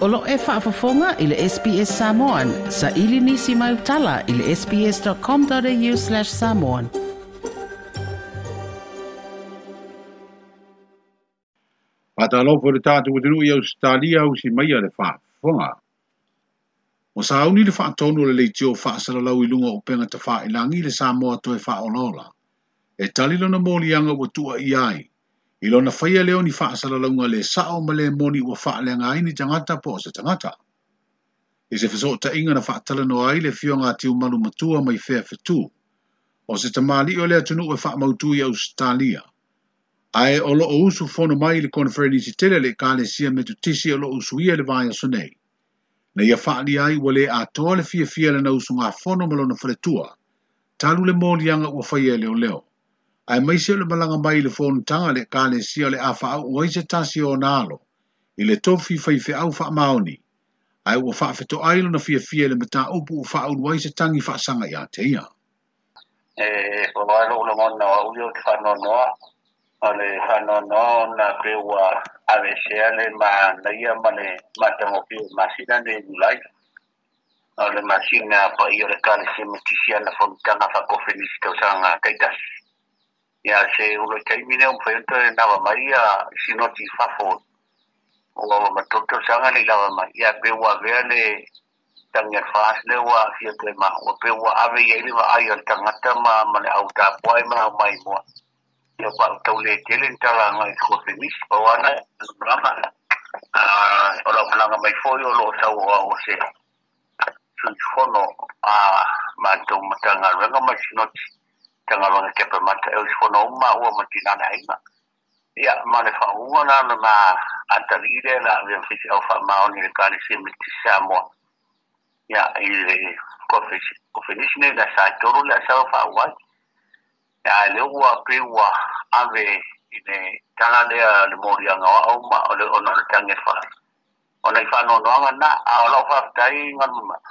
Olo e whaafafonga i le SPS Samoan. Sa ili nisi mai utala i le sps.com.au slash samoan. Pata alo fwere tātu wadiru i au stālia au si maia le whaafonga. O sa au ni le whaatonu le leiti o whaasara lau i lunga o penga ta whaailangi le Samoa to e whaolola. E talilo na mōlianga wa i ai i lona faia leo ni faasalalauga le saʻo ma le moni ua faaleaga ai ni tagata po o se tagata i se fesoʻataʻiga na faatalanoa ai le fioga tiumalu matua mai fea fetū o se tamālii o le atunuu e faamautū i ausitalia ae o loo usu fono mai i le konferensi tele le ekalesia metutisi o loo usu ia le vaeaso nei na ia faaalia ai ua lē atoa le fiafia lana usugafono ma lona faletua talu le moliaga ua faia leo leo ai mai se le malanga mai le fon tanga le kane si le afa au o se tasi o nalo i le tofi fai fe au fa maoni ai o fa fe to ailo na fia fia le mata o pu fa au wai se tangi fa sanga ya te ia e o wai lo lo mon na o yo fa no no ale fa no no na pe wa a le se ale ma na ia ma le ma te mo pi ma si na ne ni lai ale ma si na pa i le kane se me tisia na fon tanga fa ko fe ni si sanga kai ia se ulo taimi lea mafaiota le lavamaia sinotifafo ua ua matotausaga lei lavamai ia pe ua avea le tagiafas le ua afia toe ma ua pe ua ave iai le vaai o le tagata ma ma le au tapua ai ma lau maimoa ia va'utau le tele ni talaga i kofemisi pauana lava o lau malaga mai foi o lo sau oa ua se suifono a ah, matou matagaluega mai sinoti tanga wanga kepe mata e usifono uma ua matinana inga ia mana fa uma na ma atalire na avea fisi au fa maoni le kani simi tisamoa ia i le kofenisine la sa toru la sa fa uai ia le ua pe ua ave ine tala lea le morianga wa uma o le ona le tange fa ona i whanonoanga na a o lau whaftai ngan mamata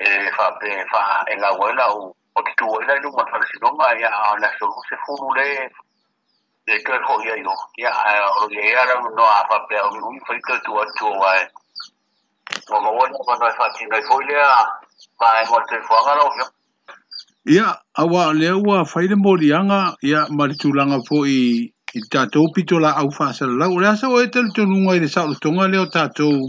e fa pe fa e la wala o o tu wala no ma fa sino ma ya la so se fulu le de to ho ya yo ya o ye ya no a fa pe o un fa to tu tu wa o mo wala ma no fa ti no fo le ma e mo te fo ga lo yo ia aua lea ua faile moliaga ia ma le tulaga foʻi i tatou pitola au faasalalau o le asa ua e talutonuga i le saʻolotoga lea o tatou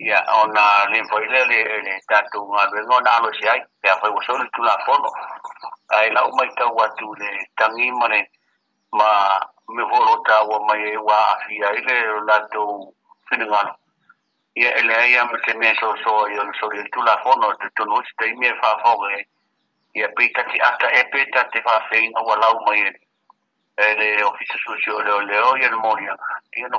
Ya, on a le le le tatu si ai, ya whai la la Ai en uma ita le tangi mane ma me horo wa mai wa afia ile lado ya ele so so i so sori tu la te tunu si te mi e. ya pita ti ata e pita te whāwhenga wa lau mai ile Ele no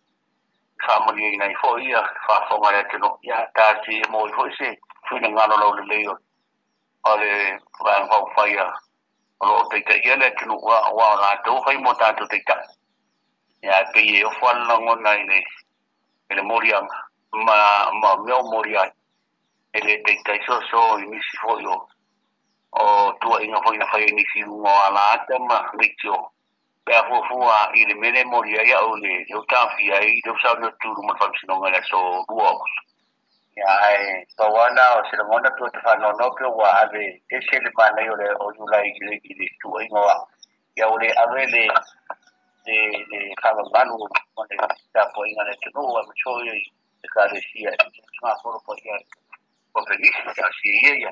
sa mo ni nai fo ia fa le nga ia no ya ta ti mo se finagalo lau lelei lo le le yo ale va va ia le atenuu no wa wa la to mo tatou to ia pei e pe alalagona fo na ngo nai ne ele moria ma ma mio moria ele te te so so i nisi foi fo o tua inga fo ina nisi ni si ala ta ma riccio pe a fuafua i le mele moli ai au le leu tafi ai leu saunoatulu ma le faamasinoga le aso lua oso ia ae tauala o se tua te fanonope ua ave ese le manai o le o iulai i le tuaiga oa ia o le ave le le le faamamanu ma le tapuaiga le tunuu ae masoi ai le i gafolo poia ua felisi taasiaia ia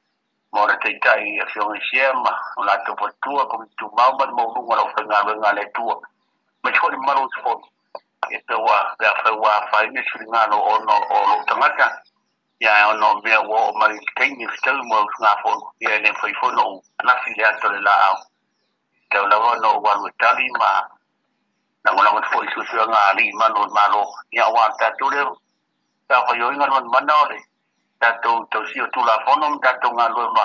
mo le teitai e fiogesia ma o latou paletua komitumao ma le mauluga lau faigaluega le atua ma sifoni malu sifoni e peua peafauā faine siligalo ono o lou tagata ia ono mea ua o malitaini fitau mo ausagafonu ia e lē faifono ou anafi le ato le laau tau lava ona ou alu e tali ma lagolago le foʻi suasuaga alii malo malo ia auā tatou lea tafaioi galuanumana o le tatou tausio tulafono ma tatou galue ma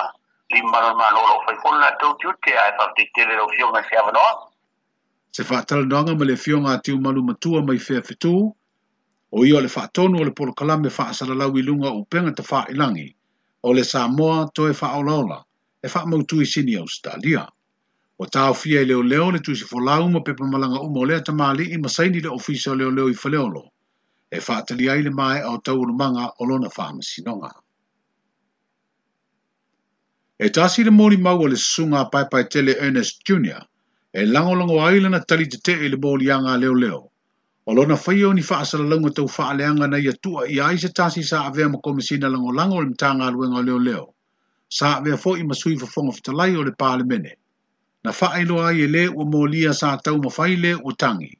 lo, malolo faifolo latou tiute ae faafetetele laufioga se avanoa se faatalanoaga ma le fioga atiu malu matua mai feafetū o ia o le faatonu o le polokalame faasalalau i luga o upega tafaʻilagi o le samoa toe faaolaola e faamautū i sini australia o fia i leoleo le tusifolau ma pepamalaga malanga o lea tamālii ma saini le ofisa o leoleo i faleolo e whaatali ai le mai au tau manga o lona whaama sinonga. E tasi le mōri mau le sunga pai pai tele Ernest Jr. e langolongo ai lana tali te te le mōri anga leo leo. O lona whaio ni whaasala lango tau whaaleanga nei atua i ai se tasi sa avea ma komisina lango lango le mtanga aluenga leo leo. Sa avea fo i masui fa fonga fitalai o le pāle mene. Na whaailo ai e le o mōlia sa tau ma whaile o tangi.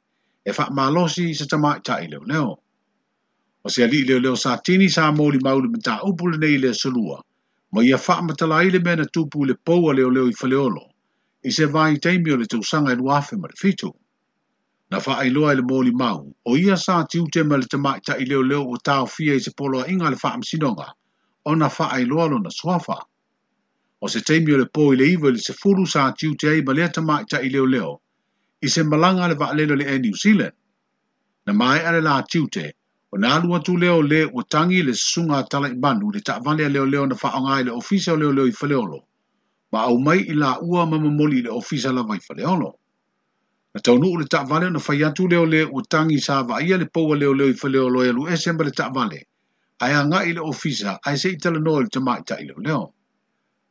E wha malosi sa tamai tai leo leo. leo. o se ali leo leo sa tini sa mōli maule me tā upu le nei le salua, ma ia wha matala i le mena tupu le poua leo leo i whaleolo, i se vai teimi le tausanga i luafe ma le fitu. Na wha ailoa i le mōli mau, o ia sa tiu tema le tamai ta i leo leo o tāo fia i se poloa inga le wha amsinonga, o na wha ailoa lona suafa. O se teimi le pō i le iwa le se furu sa tiu te ai ma lea tamai ta i leo leo, i se malanga le vaalelo le e New Zealand. Na mai ale la tiu te, o na alu atu leo le o tangi le sunga tala i manu le ta vale leo leo na faa ngai le ofisa leo leo i faleolo ma au mai i la ua mamamoli le ofisa la vai faleolo na taunu le ta vale na faa yatu leo le o tangi sa vaa ia le poua leo leo i faleolo e alu esemba le ta vale ai a ngai le ofisa ai se i tala noel te mai ta i leo leo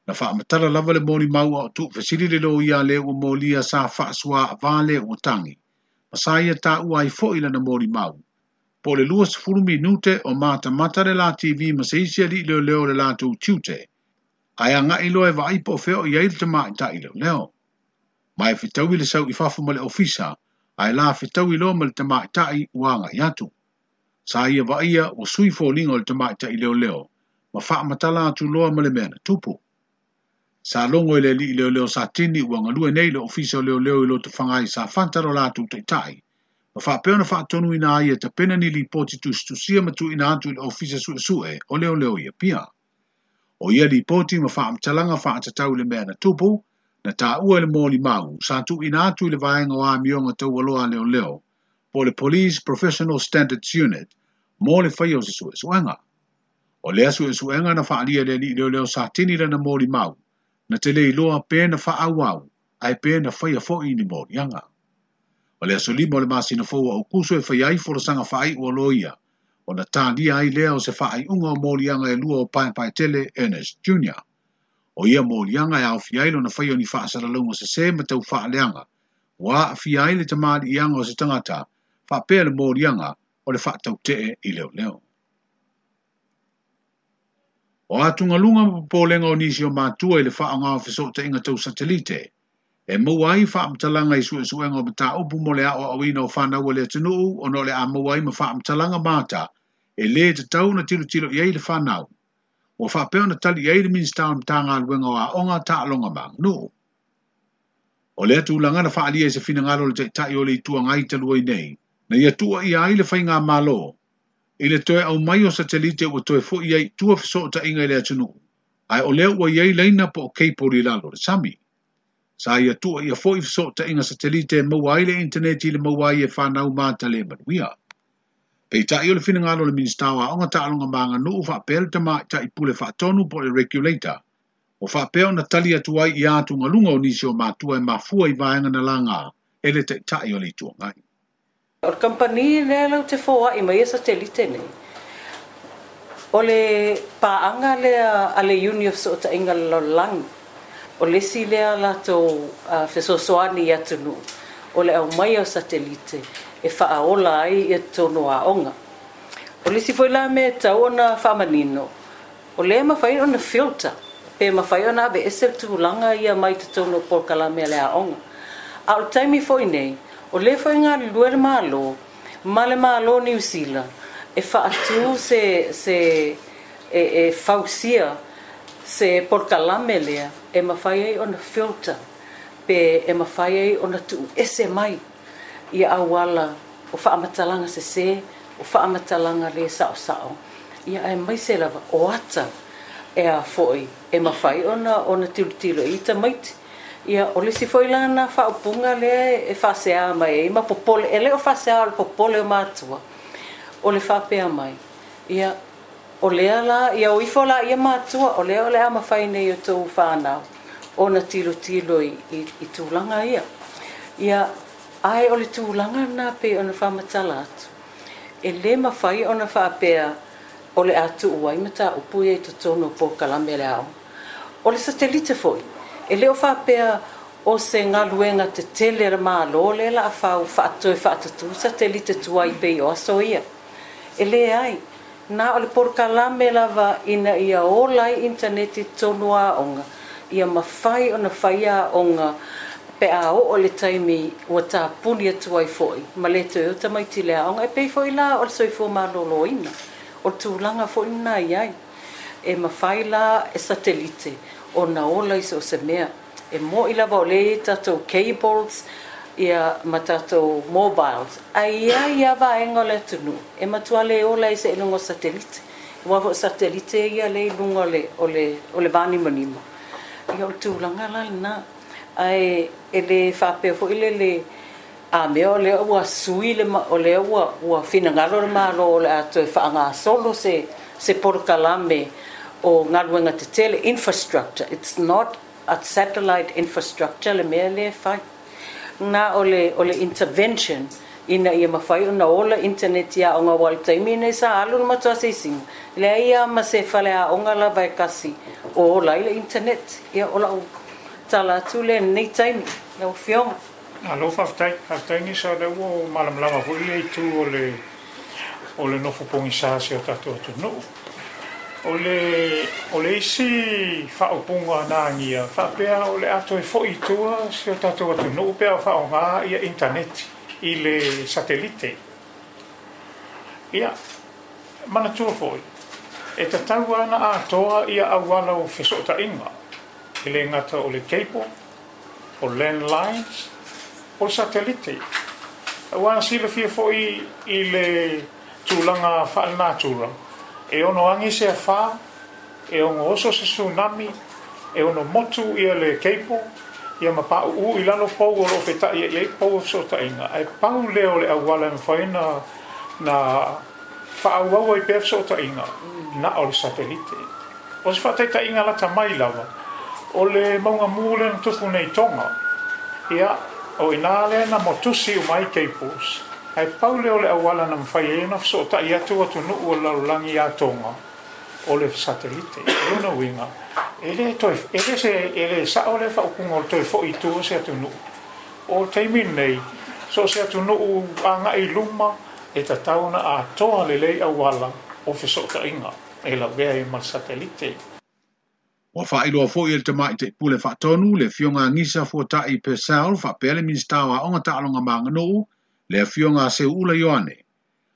na faa matala lava le moli maua o tu fesiri le leo ia le o molia a sa faa sua vale o tangi masaya ta uai fo ila na mori maua po le lua sefulu minute o mata mata le la TV ma se isi ali leo leo le la tu tiute. Ai anga ilo e vai po feo i aile te maa i ta i leo leo. Ma e fitau le sau i fafu ma le ofisa, ai la fitau ilo ma le te maa i ta i uanga i atu. Sa ia va ia o sui fo lingo le te maa i ta i leo leo, ma faa matala atu loa ma le mena tupu. Sa longo ile li leo leo sa tini uanga lue nei le ofisa leo leo ilo te fangai sa fantaro la tu te tai. Ta ma fa pe ona fa tonu ina ia te pena ni li poti tu tu sia ma tu ina tu le ofisa su e su e o leo leo ia pia o ia li poti ma fa mtalanga fa ta tau le mea na tupu na ta ua le moli mau sa tu ina tu le vai nga wa mi onga tau aloa leo leo po le police professional standards unit mo le fai o se su e suenga o lea su e suenga na fa alia le li leo leo sa tini le na moli mau na te leiloa pe na fa au au ai pe na fai a fo ini moli yanga o le aso lima o le masina fou a ukuso e faiai folosaga faai ua loia ona tālia ai lea o se faaiʻuga o moliaga e lua o tele ernest jr o ia moliaga e aofia ai lona fai o ni faasalalauga sesē ma taufaaleaga ua aafia ai le tamāliʻiaga o se tagata faapea le moliaga o le faatauteʻe i leo. o atugaluga ma popolega o nisi o matua i le faaaogao fesootaʻiga tau satelite e mau ai faam talanga i sue sue ngom ta upu mo le a o awina o whanau o le tunu u o no le a mau ma faam talanga mata e le te tau na tilo tilo iei le whanau o whapeo na tali iei le minsta o mta ngā luenga o a onga ta alonga mang nu o le atu ulanga na faa se fina ngalo le tei tai o le itua ngai te luai nei na ia tua i ai le whai malo i le toe au mai o satelite o toe fo iei tua fiso inga i le atunu ai o leo wa iei leina po o keipori lalo le samii sa ia tua ia foi fiso ta inga satelite e mau ai le e internet i le mau ai e whanau maa ta le manuia. Pei ta i fina ngalo le ministawa onga ta alonga maanga nuu wha pel ta maa ta i pule wha tonu po le regulator. O wha peo na tali atu ai i atu ngalunga o nisio maa tua e maa fua i vahenga na langa ele te ta i ole i tua ngai. O kampani le lau te fua i mai e satelite nei. O le a le union of sota inga lo langa o le si lea latou uh, fesoasoani atu nuu o le aumai o satelite e faaola ai e tonoaoga o le si foi la mea tau ona faamanino o lē mafai ona filter pe mafai ona ave ese tulaga ia mai tatono polokalame a le aoga a o le taimi foi nei o lē foi galulue le malo male le malo new zealand e faatū se, se e, e fausia se porcala melia e mafai ai ona filter pe e mafai ai ona tu ese mai ia awala o fa amatalanga se se o fa amatalanga le sao sao ia e mai se lava o ata e a foi e mafai ona ona tu tiro ita mai ia o le sifoi lana fa opunga le e fa se a mai e ma popole e le o fa se a popole o matua o le fa pe a mai ia o lea la ia o ifo la ia mātua o lea o lea mawhai nei o tau whānau o na tilo tilo i, i, i tūlanga ia. Ia ai o le tūlanga nā pe o na whamatala atu. E le mawhai o na whapea o le atu uai mata upu i to tono po kalamele au. O le satelite foi. E le o whapea o se ngā luenga te tele ra mā lōle la a whau whātoe whātatu satelite tuai pe o aso ia. E le ai na o le porokalā me lava ina ia olai interneti tonu aʻoga ia mafai ona fai onga pe a oo le taimi ua tapuni atu ai foʻi ma lē toe o tamaiti le aʻoga e pei foʻi la o le soifua malōlōina o le langa foʻi na i ai e mafai la e satelite ona ola i so o se mea e moʻi lava o lē tatou cables ia matatou mobiles aia ia vaega o le atunuu e matua lē ola i se iluga o satelite ua foʻi satelite ia le iluga o le o le vanimanima ia o le tulaga la lenā ae e lē faapea foʻi le le amea o lea ua sui le o lea ua ua finagalo le malo o le a toe faagasolo se se polokalame o galuega tetele infrastructure it's not a satellite infrastructure le mea lē fai nga ole ole intervention ina ia mafai ona ola internet ia onga wal time ina sa alu ma to assessing le ia ma se fale a onga la vai e kasi o ola ile internet ia ola u tala tu le nei time na u film alo fa tai fa tai ni sa le o malam lava ho e tu ole ole no fu sa se ta to tu no o le o fa o punga na ngia fa pe o le ato e fo i tua se o tato atu no pe fa o nga ia internet i le satelite ia mana tua foi e te tau ana a toa ia au ala o fiso ta inga i le ngata o le cable o landlines o le satelite wa sila fia fo i i le tūlanga whaalina tūlanga e ono angi se afa, e ono oso se tsunami, e ono motu ia le keipo, ia ma pa u i lano pou o lo feta ia ia i pou o so inga. e pau leo le awala in fai na, na fa awawa i pef so inga, na o le satelite. O se fatai ta inga la ta mai lava, o le maunga mūle na tuku nei tonga, ia o inale na motusi o mai keipos hai paule ole awala na mfai e na fso ta iatu watu nu ua lalulangi ya tonga ole satelite luna e winga ele toi ele se ele sa ole fa ukunga ole toi fo itu se atu nu o teimi nei so se atu nu u anga i luma e ta tauna a toa lelei awala o fso ta inga e la vea i e mal satelite o fa ilo fo yel te mai te pule fa tonu le fionga ngisa fo ta i pesal fa pele minsta wa onga ta alonga manganu le afio ngā se ula yoane.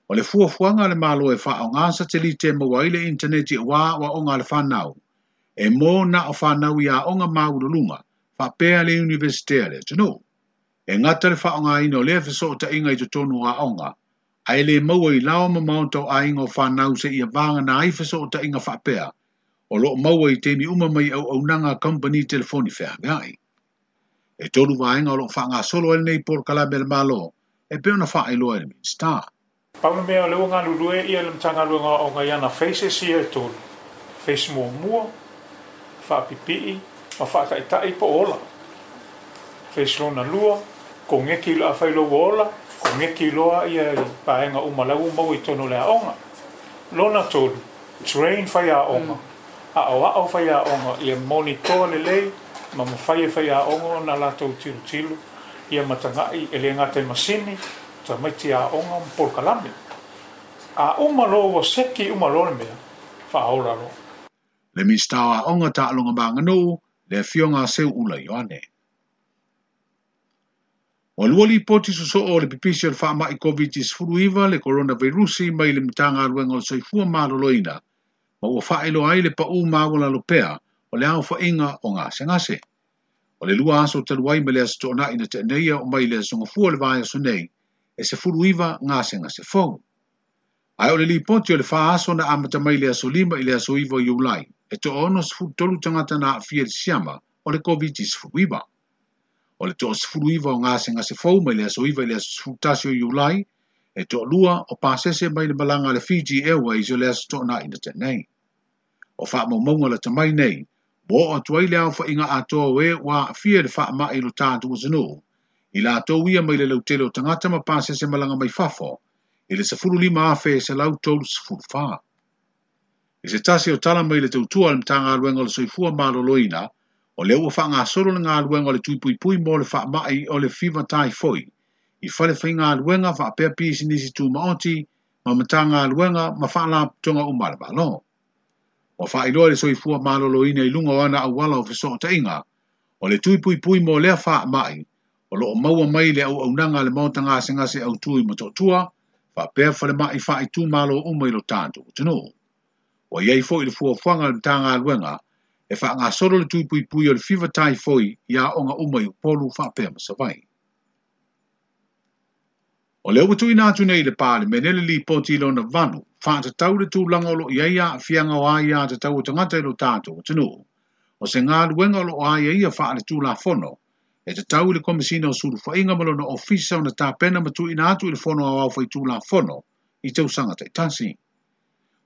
O le fuafuanga le malo e wha o ngā sa te lite mawa ile interneti wā wa o ngā le whanau. E mō na o whanau i a o ngā maurulunga, wha pēa le universitea le tino. E ngata le wha o ngā ino le fiso o ta inga i tutonu a o ngā. A ele mawa i lao ma mauntau a inga o whanau se i a vanga na aifiso o ta inga wha pēa. O lo mawa i teimi uma mai au au nanga company telefoni whea mea ai. E tolu vāenga o lo wha ngā solo el nei por kalabel malo. Ma e pe ona fa'a iloa i le minista paula mea o le ua galulue ia le matagaluega o gai ana faces ia e tolu fase muamua fa'apipi'i ma fa'ataʻitaʻi po ola fase lona lua kogeki i lo afai loua ola kogeki iloa ia i paega uma lau mau i tono le aʻoga lona tolu train fai aʻoga mm. aʻoaʻo fai aʻoga ia monitoa lelei ma mafai e fai aʻoga ona latou tilutilu ia matangai e le ngā te masini, ta maiti a onga mpolkalami. A uma lo seki uma lo ni mea, wha aura lo. Le mistawa stawa onga ta alonga mga nō, le fionga se ula yoane. O lua poti su so o le pipisi al wha mai COVID-19 furuiva le coronavirusi mai le mitanga aruenga o soifua mā loloina, ma ua wha ai le pa u mā wala lopea, o le au fa inga o ngā se ngase o le lua aso talu ai ma le aso tona ina te neia o mai le aso ngafua le vaya so nei, e se furu iwa ngā se ngā se Ai o le li ponti o le wha aso na amata mai le aso lima i le aso iwa i ulai, e to ono se furu tolu tangata na fie le siama o le COVID-19 se furu iwa. O le to se furu iwa o ngā se ngā mai le aso iwa i le aso furu tasi i ulai, e to lua o pasese mai le malanga le Fiji Airways o le aso tona ina te nei. O wha mo mongo le tamai nei, Wo o tuai leo fa inga ato we wa fia de fa ma ilo tātu o zinu. I la ato wia mai le lau telo tangata ma pāse se malanga mai fafo. I le sefuru lima afe se lau tolu sefuru fa. I se tasi o tala mai le tau tua le mtanga luenga le soifua ma loina. O leo fa ngā soro le ngā aluenga le tui mo le fa ma i o le fiva tai foi. I fale fa inga luenga fa apea pisi nisi tu maoti ma mtanga aluenga ma fa la tonga Ma fa la tonga umarabalo o whaeroa le soi fua malolo ina i lunga wana au wala o fesoa ta inga, o le tui pui pui mo lea wha mai, o lo o maua mai le au au nanga le mau maota se ngase au tui mato tua, wha pea whale mai wha i tū malo o mai lo tāntu o tunu. O iei fo i le fua whanga le tā ngā luenga, e fa ngā soro le tui pui pui o le fiva tai fo i ia o ngā umai o polu wha pea vai O leo watu ina atu nei le pāle, me nele li poti ilo na vanu, whaata tau le tūlanga o lo ia ia a fianga o ai ata tau o tangata ilo tātou o tenu. O se ngā luenga o lo o ai ia wha ale tūla fono, e te tau ili komisina o suru whainga malo na ofisa o na tāpena matu ina atu ili fono au au whai tūla fono i te usanga tai tansi.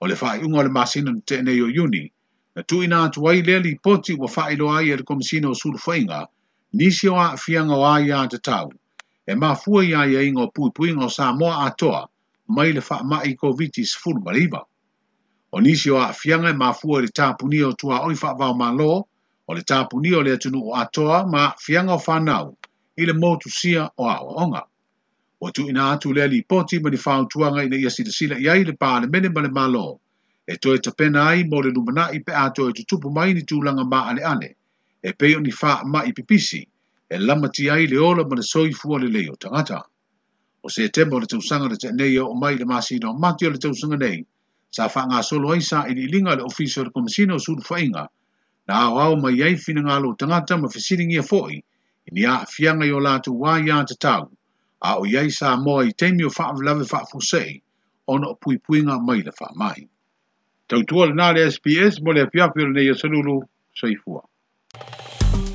O le whai unga le masina na te o yuni, na tu ina atu ai lea li poti wa whai lo ai ili komisina o suru whainga, nisi o a fianga o ai ata tau e mafua ia ia ingo pui pui ngo Samoa atoa mai le wha mai COVID-19 sifuru mariba. O nisi o afianga e mafua le tāpuni o tua oi wha vau malo o le tāpuni o le atunu o atoa ma fianga o whanau i le motu sia o awa onga. O tu ina atu le li poti ma li whao tuanga ina ia sila sila iai le pā le mene ma le malo e toi e tapena ai mo le numana i pe ato e tutupu mai ni tūlanga ma ale ane e peo ni wha mai pipisi. pipisi e lama ti ai le ola ma le soi fua le leo tangata. O se tembo o le tausanga le neyo o mai le masi no mati o le tausanga nei, sa wha ngā solo ai sa ili linga le ofiso le komisina suru whainga, na au au mai ai fina ngā lo tangata ma fesiringi a fōi, ini a fianga i o lātu wā i te tau, a o iai sa moa i teimi o wha vlawe wha fusei, ono o pui puinga mai le wha mai. Tautua le nā le SPS, mo le apiapio le nei a sanulu, soifua. Thank you